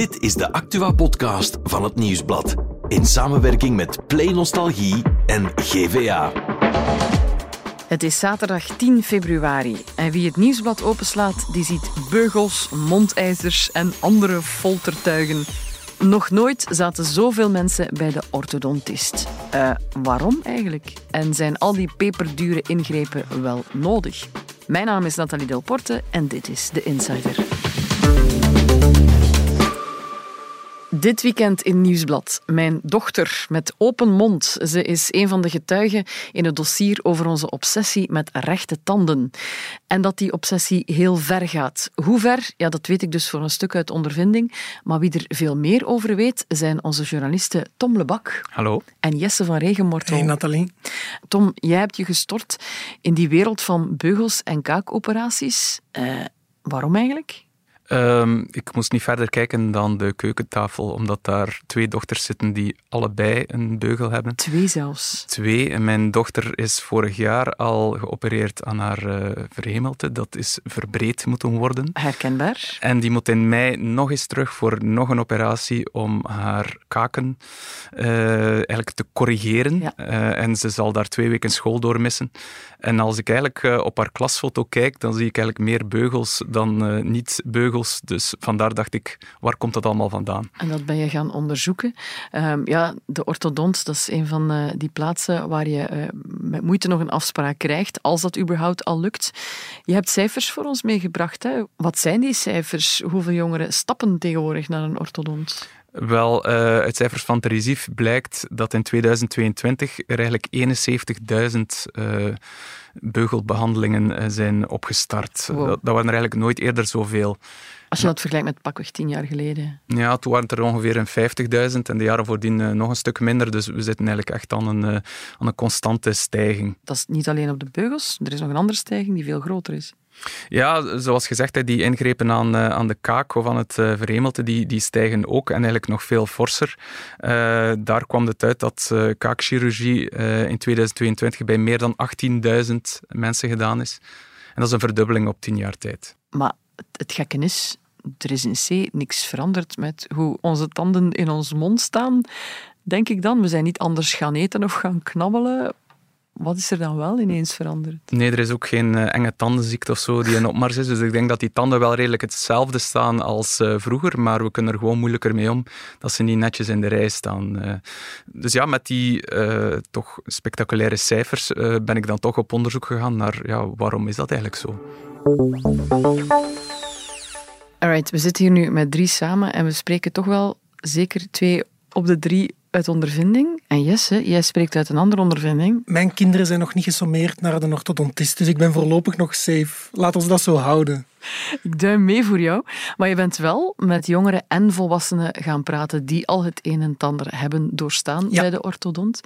Dit is de Actua-podcast van het Nieuwsblad. In samenwerking met Play Nostalgie en GVA. Het is zaterdag 10 februari en wie het nieuwsblad openslaat, die ziet beugels, mondijzers en andere foltertuigen. Nog nooit zaten zoveel mensen bij de orthodontist. Uh, waarom eigenlijk? En zijn al die peperdure ingrepen wel nodig? Mijn naam is Nathalie Delporte en dit is De Insider. Dit weekend in Nieuwsblad. Mijn dochter met open mond. Ze is een van de getuigen in het dossier over onze obsessie met rechte tanden. En dat die obsessie heel ver gaat. Hoe ver? Ja, dat weet ik dus voor een stuk uit ondervinding. Maar wie er veel meer over weet, zijn onze journalisten Tom Lebak. Hallo. En Jesse van Regenmortel. Hey Nathalie. Tom, jij hebt je gestort in die wereld van beugels en kaakoperaties. Uh, waarom eigenlijk? Um, ik moest niet verder kijken dan de keukentafel, omdat daar twee dochters zitten die allebei een beugel hebben. Twee zelfs? Twee. En mijn dochter is vorig jaar al geopereerd aan haar uh, verhemelte. Dat is verbreed moeten worden. Herkenbaar. En die moet in mei nog eens terug voor nog een operatie om haar kaken uh, eigenlijk te corrigeren. Ja. Uh, en ze zal daar twee weken school door missen. En als ik eigenlijk op haar klasfoto kijk, dan zie ik eigenlijk meer beugels dan niet dus vandaar dacht ik, waar komt dat allemaal vandaan? En dat ben je gaan onderzoeken. Um, ja, de orthodont, dat is een van uh, die plaatsen waar je uh, met moeite nog een afspraak krijgt, als dat überhaupt al lukt. Je hebt cijfers voor ons meegebracht. Hè? Wat zijn die cijfers? Hoeveel jongeren stappen tegenwoordig naar een orthodont? Wel, uh, uit cijfers van Teresif blijkt dat in 2022 er eigenlijk 71.000 uh, beugelbehandelingen uh, zijn opgestart. Wow. Dat, dat, waren er eigenlijk nooit eerder zoveel. Als je dat vergelijkt met pakweg tien jaar geleden. Ja, toen waren het er ongeveer een 50.000 en de jaren voordien nog een stuk minder. Dus we zitten eigenlijk echt aan een, aan een constante stijging. Dat is niet alleen op de beugels, er is nog een andere stijging die veel groter is. Ja, zoals gezegd, die ingrepen aan, aan de kaak of aan het verhemelte, die, die stijgen ook en eigenlijk nog veel forser. Uh, daar kwam het uit dat kaakchirurgie in 2022 bij meer dan 18.000 mensen gedaan is. En dat is een verdubbeling op tien jaar tijd. Maar het gekke is, er is in C niks veranderd met hoe onze tanden in ons mond staan. Denk ik dan. We zijn niet anders gaan eten of gaan knabbelen wat is er dan wel ineens veranderd? Nee, er is ook geen uh, enge tandenziekte of zo die in opmars is. Dus ik denk dat die tanden wel redelijk hetzelfde staan als uh, vroeger, maar we kunnen er gewoon moeilijker mee om dat ze niet netjes in de rij staan. Uh, dus ja, met die toch spectaculaire cijfers ben ik dan toch op onderzoek gegaan naar ja, waarom is dat eigenlijk zo? Alright, we zitten hier nu met drie samen en we spreken toch wel zeker twee op de drie uit ondervinding. En Jesse, jij spreekt uit een andere ondervinding. Mijn kinderen zijn nog niet gesommeerd naar de orthodontist, dus ik ben voorlopig nog safe. Laat ons dat zo houden. Ik duim mee voor jou. Maar je bent wel met jongeren en volwassenen gaan praten die al het een en ander hebben doorstaan ja. bij de orthodont.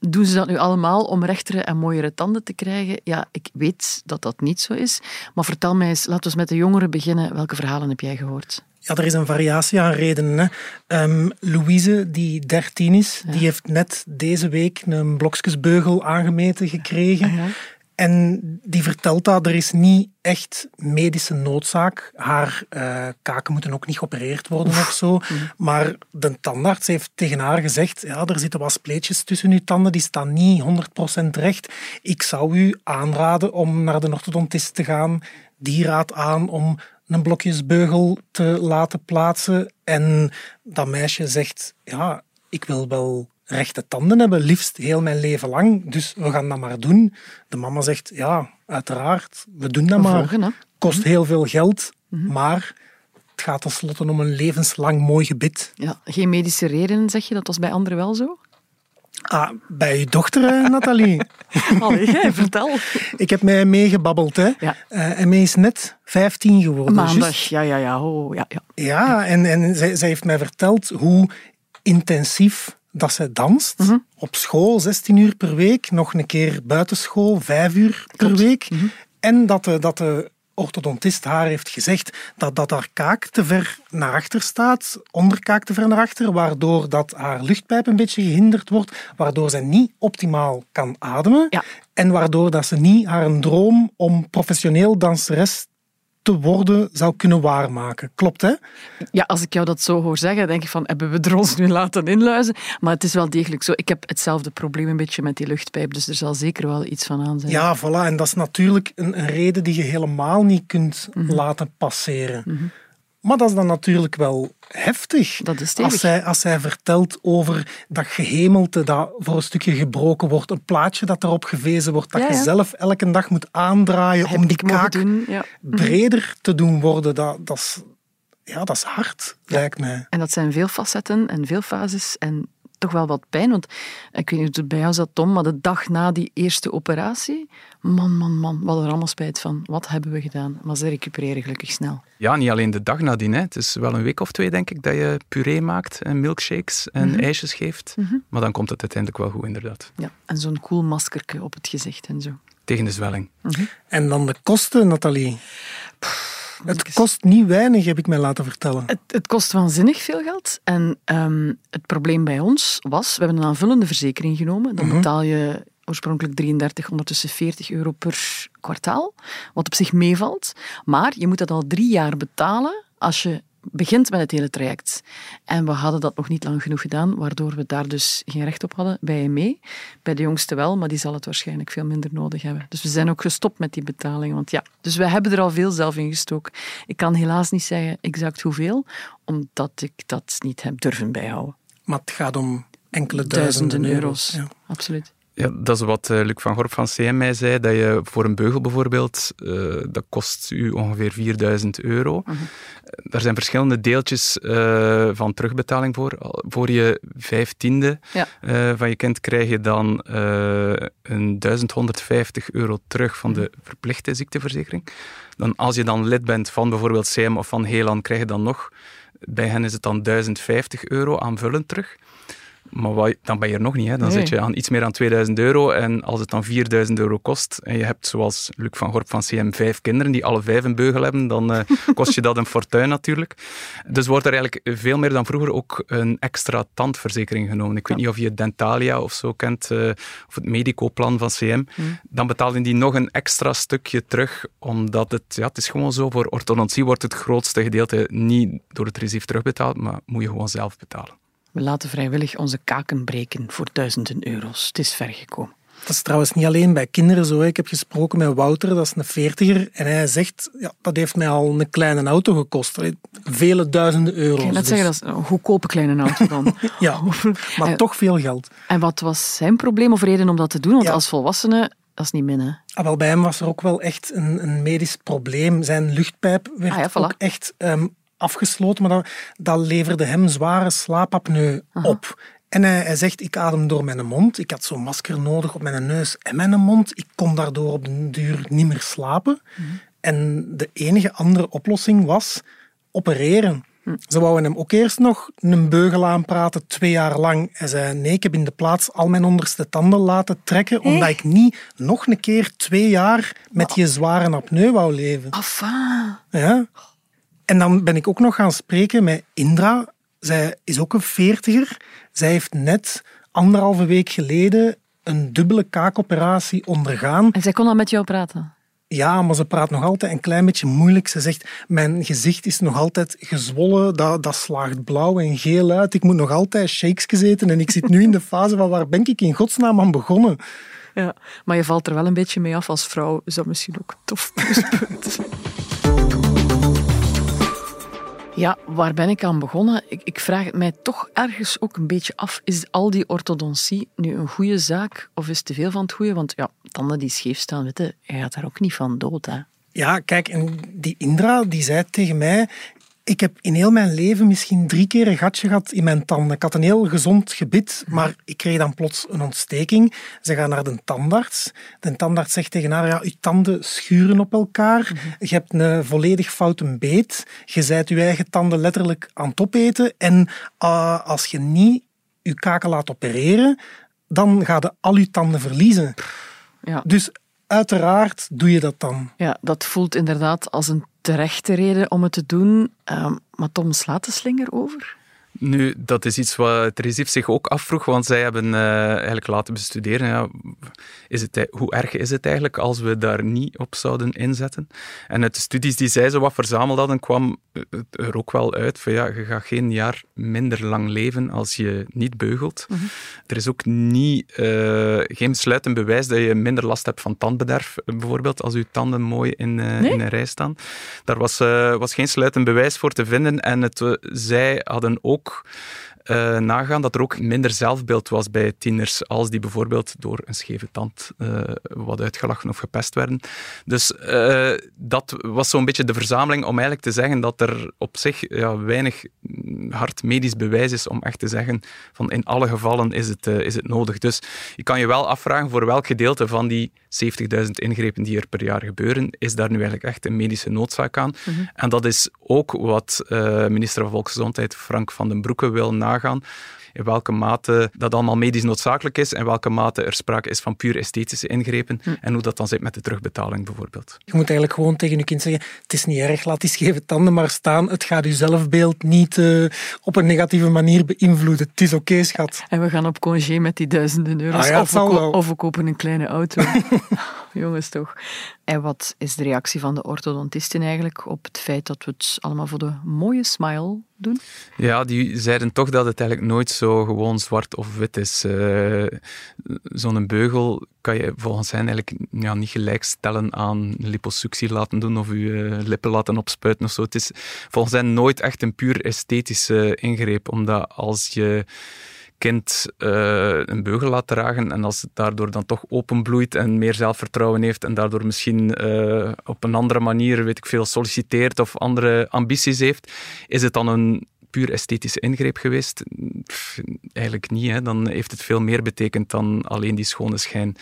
Doen ze dat nu allemaal om rechtere en mooiere tanden te krijgen? Ja, ik weet dat dat niet zo is. Maar vertel mij eens, laten we met de jongeren beginnen. Welke verhalen heb jij gehoord? Ja, er is een variatie aan redenen. Hè. Um, Louise, die 13 is, ja. die heeft net deze week een blokjesbeugel aangemeten gekregen. Ja. En die vertelt dat er is niet echt medische noodzaak. Haar uh, kaken moeten ook niet geopereerd worden of zo. Maar de tandarts heeft tegen haar gezegd, ja, er zitten wat spleetjes tussen uw tanden, die staan niet 100% recht. Ik zou u aanraden om naar de orthodontist te gaan. Die raadt aan om een blokjesbeugel te laten plaatsen. En dat meisje zegt, ja, ik wil wel rechte tanden hebben, liefst heel mijn leven lang. Dus we gaan dat maar doen. De mama zegt, ja, uiteraard, we doen dat we maar. Volgen, Kost heel veel geld, mm -hmm. maar het gaat tenslotte om een levenslang mooi gebit. Ja, geen medische redenen, zeg je? Dat was bij anderen wel zo? Ah, bij je dochter, Nathalie. Allee, jij, vertel. Ik heb mij meegebabbeld. Hè. Ja. Uh, en mij is net 15 geworden. Maandag, just. ja, ja, ja. Oh, ja, ja. Ja, en, en zij, zij heeft mij verteld hoe intensief dat zij danst. Mhm. Mm -hmm. Op school 16 uur per week, nog een keer buitenschool 5 uur per Klopt. week. Mm -hmm. En dat de, dat de orthodontist haar heeft gezegd dat, dat haar kaak te ver naar achter staat, onderkaak te ver naar achter, waardoor dat haar luchtpijp een beetje gehinderd wordt, waardoor ze niet optimaal kan ademen Ja. en waardoor dat ze niet haar droom om professioneel danseres te worden zou kunnen waarmaken. Klopt, hè? Ja, als ik jou dat zo hoor zeggen, denk ik van, hebben we er ons nu laten inluizen? Maar het is wel degelijk zo. Ik heb hetzelfde probleem een beetje met die luchtpijp, dus er zal zeker wel iets van aan zijn. Ja, voilà. En dat is natuurlijk een, een reden die je helemaal niet kunt mhm. laten passeren. Mhm. Maar dat is dan natuurlijk wel heftig. Dat is als zij, als zij vertelt over dat gehemelte dat voor een stukje gebroken wordt, een plaatje dat erop gevezen wordt, dat je zelf elke dag moet aandraaien om die kaak ja. breder te doen worden, dat, dat, is, ja, dat is hard, lijkt mij. En dat zijn veel facetten en veel fases en toch wel wat pijn. Want ik weet niet hoe het bij jou zat, Tom, maar de dag na die eerste operatie, man, man, man, hadden er allemaal spijt van. Wat hebben we gedaan? Maar ze recupereren gelukkig snel. Ja, niet alleen de dag nadien. Hè. Het is wel een week of twee, denk ik, dat je puree maakt en milkshakes en mhm. ijsjes geeft. Mhm. Maar dan komt het uiteindelijk wel goed, inderdaad. Ja, en zo'n cool maskertje op het gezicht en zo. Tegen de zwelling. Mhm. En dan de kosten, Nathalie? Het kost niet weinig, heb ik mij laten vertellen. Het, het kost waanzinnig veel geld. En um, het probleem bij ons was, we hebben een aanvullende verzekering genomen. Dan mhm. betaal je oorspronkelijk 33, ondertussen 40 euro per kwartaal. Wat op zich meevalt. Maar je moet dat al drie jaar betalen als je begint met het hele traject. En we hadden dat nog niet lang genoeg gedaan, waardoor we daar dus geen recht op hadden bij mee. Bij de jongste wel, maar die zal het waarschijnlijk veel minder nodig hebben. Dus we zijn ook gestopt met die betaling. Want ja, dus we hebben er al veel zelf in gestoken. Ik kan helaas niet zeggen exact hoeveel, omdat ik dat niet heb durven bijhouden. Maar het gaat om enkele duizenden, euro's. Ja. Absoluut. Ja, dat is wat uh, Luc van Gorp van CM mij zei, dat je voor een beugel bijvoorbeeld, uh, dat kost u ongeveer 4000 euro. Uh Daar zijn verschillende deeltjes uh, van terugbetaling voor. Voor je vijftiende ja. van je kind krijg je dan een 1150 euro terug van de verplichte ziekteverzekering. Dan als je dan lid bent van bijvoorbeeld CM of van Helan, krijg je dan nog, bij hen is het dan 1050 euro aanvullend terug. Maar dan ben je er nog niet. Hè. Dan zit je aan iets meer dan 2000 euro. En als het dan 4000 euro kost en je hebt, zoals Luc van Gorp van CM, vijf kinderen die alle vijf een beugel hebben, dan uh, kost je dat een fortuin natuurlijk. Dus wordt er eigenlijk veel meer dan vroeger ook een extra tandverzekering genomen. Ik weet niet of je Dentalia of zo kent, uh, of het Medicoplan van CM. Hmm. Dan betalen die nog een extra stukje terug, omdat het, ja, het is gewoon zo, voor orthodontie wordt het grootste gedeelte niet door het resief terugbetaald, maar moet je gewoon zelf betalen. We laten vrijwillig onze kaken breken voor duizenden euro's. Het is ver gekomen. Dat is trouwens niet alleen bij kinderen zo. Ik heb gesproken met Wouter, dat is een veertiger. En hij zegt, ja, dat heeft mij al een kleine auto gekost. Vele duizenden euro's. Ik net zeggen, dat is een goedkope kleine auto dan. ja, maar toch veel geld. En wat was zijn probleem of reden om dat te doen? Want als volwassene, dat is niet min, hè? Ah, wel, bij hem was er ook wel echt een, een medisch probleem. Zijn luchtpijp werd ah, ook echt ehm, afgesloten, maar dat, dat leverde hem zware slaapapneu op. En hij, hij, zegt, ik adem door mijn mond. Ik had zo'n masker nodig op mijn neus en mijn mond. Ik kon daardoor op de duur niet meer slapen. Mhm. En de enige andere oplossing was opereren. Mhm. Ze wouden hem ook eerst nog een beugel aanpraten, twee jaar lang. Hij zei, nee, ik heb in de plaats al mijn onderste tanden laten trekken, omdat ik niet nog een keer twee jaar met je zware apneu wou leven. Enfin. Ja. En dan ben ik ook nog gaan spreken met Indra. Zij is ook een veertiger. Zij heeft net anderhalve week geleden een dubbele kaakoperatie ondergaan. En zij kon al met jou praten? Ja, maar ze praat nog altijd een klein beetje moeilijk. Ze zegt, mijn gezicht is nog altijd gezwollen, dat, dat slaagt blauw en geel uit. Ik moet nog altijd shakes eten en ik zit nu in de fase van waar ben ik in godsnaam aan begonnen. Ja, maar je valt er wel een beetje mee af als vrouw. Is dat misschien ook een tof pluspunt? Ja, waar ben ik aan begonnen? Ik, ik vraag het mij toch ergens ook een beetje af. Is al die orthodontie nu een goede zaak of is te veel van het goede? Want ja, tanden die scheef staan, weet je, je gaat daar ook niet van dood. Hè? Ja, kijk, en die Indra die zei tegen mij: ik heb in heel mijn leven misschien drie keer een gatje gehad in mijn tanden. Ik had een heel gezond gebit, maar ik kreeg dan plots een ontsteking. Ze gaan naar de tandarts. De tandarts zegt tegen haar, ja, je tanden schuren op elkaar. Je hebt een volledig foute beet. Je zijt je eigen tanden letterlijk aan het opeten. En uh, als je niet je kaken laat opereren, dan ga je al je tanden verliezen. Ja. Dus uiteraard doe je dat dan. Ja, dat voelt inderdaad als een terechte reden om het te doen. Um, maar Tom slaat de slinger over? Nu, dat is iets wat Teresif zich ook afvroeg, want zij hebben uh, eigenlijk laten bestuderen. Ja, is het, hoe erg is het eigenlijk als we daar niet op zouden inzetten? En uit de studies die zij zo wat verzameld hadden, kwam er ook wel uit van ja, je gaat geen jaar minder lang leven als je niet beugelt. Mhm. Er is ook niet, uh, geen besluitend bewijs dat je minder last hebt van tandbederf, bijvoorbeeld, als je tanden mooi in, uh, in een rij staan. Daar was, was geen sluitend bewijs voor te vinden en het, zij hadden ook вдруг uh, nagaan dat er ook minder zelfbeeld was bij tieners als die bijvoorbeeld door een scheve tand uh, wat uitgelachen of gepest werden. Dus uh, dat was zo'n beetje de verzameling om eigenlijk te zeggen dat er op zich ja, weinig hard medisch bewijs is om echt te zeggen van in alle gevallen is het, is het nodig. Dus je kan je wel afvragen voor welk gedeelte van die 70.000 ingrepen die er per jaar gebeuren, is daar nu eigenlijk echt een medische noodzaak aan. Mhm. En dat is ook wat minister van Volksgezondheid Frank van den Broeke wil nagaan nagaan in welke mate dat allemaal medisch noodzakelijk is en welke mate er sprake is van puur esthetische ingrepen hm. en hoe dat dan zit met de terugbetaling bijvoorbeeld. Je moet eigenlijk gewoon tegen je kind zeggen, het is niet erg, laat die scheve tanden maar staan, het gaat je zelfbeeld niet uh, op een negatieve manier beïnvloeden. Het is oké, schat. En we gaan op congé met die duizenden euro's. Ah ja, of, we of, we kopen een kleine auto. Jongens toch. En wat is de reactie van de orthodontisten eigenlijk op het feit dat we het allemaal voor de mooie smile doen? Ja, die zeiden toch dat het eigenlijk nooit zo gewoon zwart of wit is. Uh, Zo'n beugel kan je volgens hen eigenlijk ja, niet gelijk stellen aan liposuctie laten doen of je uh, lippen laten opspuiten of zo. Het is volgens hen nooit echt een puur esthetische ingreep, omdat als je kind uh, een beugel laat dragen en als het daardoor dan toch openbloeit en meer zelfvertrouwen heeft en daardoor misschien uh, op een andere manier, weet ik veel, solliciteert of andere ambities heeft, is het dan een puur esthetische ingreep geweest? eigenlijk niet. Hè. Dan heeft het veel meer betekend dan alleen die schone schijn.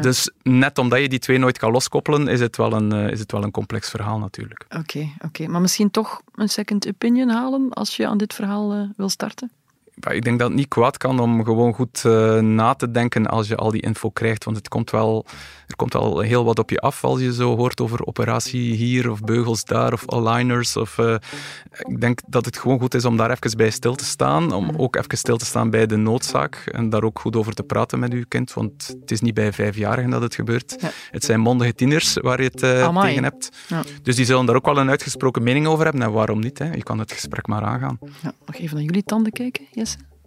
Dus net omdat je die twee nooit kan loskoppelen, is het wel een, uh, is het wel een complex verhaal natuurlijk. Oké, oké. maar misschien toch een second opinion halen als je aan dit verhaal wil starten? Ik denk dat het niet kwaad kan om gewoon goed uh, na te denken als je al die info krijgt. Want het komt wel, er komt wel heel wat op je af als je zo hoort over operatie hier of beugels daar of aligners. Of, uh, ik denk dat het gewoon goed is om daar even bij stil te staan. Om ook even stil te staan bij de noodzaak en daar ook goed over te praten met uw kind. Want het is niet bij vijfjarigen dat het gebeurt. Het zijn mondige tieners waar je het uh, tegen hebt. Ja. Dus die zullen daar ook wel een uitgesproken mening over hebben. En waarom niet? Hè? Je kan het gesprek maar aangaan. Ja, nog even naar jullie tanden kijken.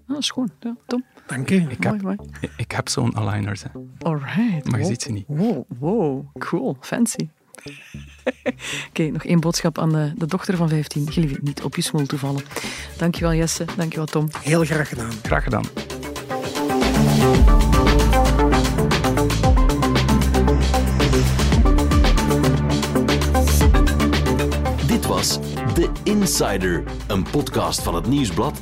Oh, schoon. Ja, Tom. Dank je. Ik heb, mooi, Ik heb zo'n aligners. Hè. Alright. Maar je ziet ze niet. Wow, wow. Cool. Fancy. Oké, nog één boodschap aan de, de, dochter van 15. Gelieve niet op je smoel te vallen. Dankjewel Jesse, dankjewel Tom. Heel graag gedaan. Graag gedaan. Dit was The Insider, een podcast van het Nieuwsblad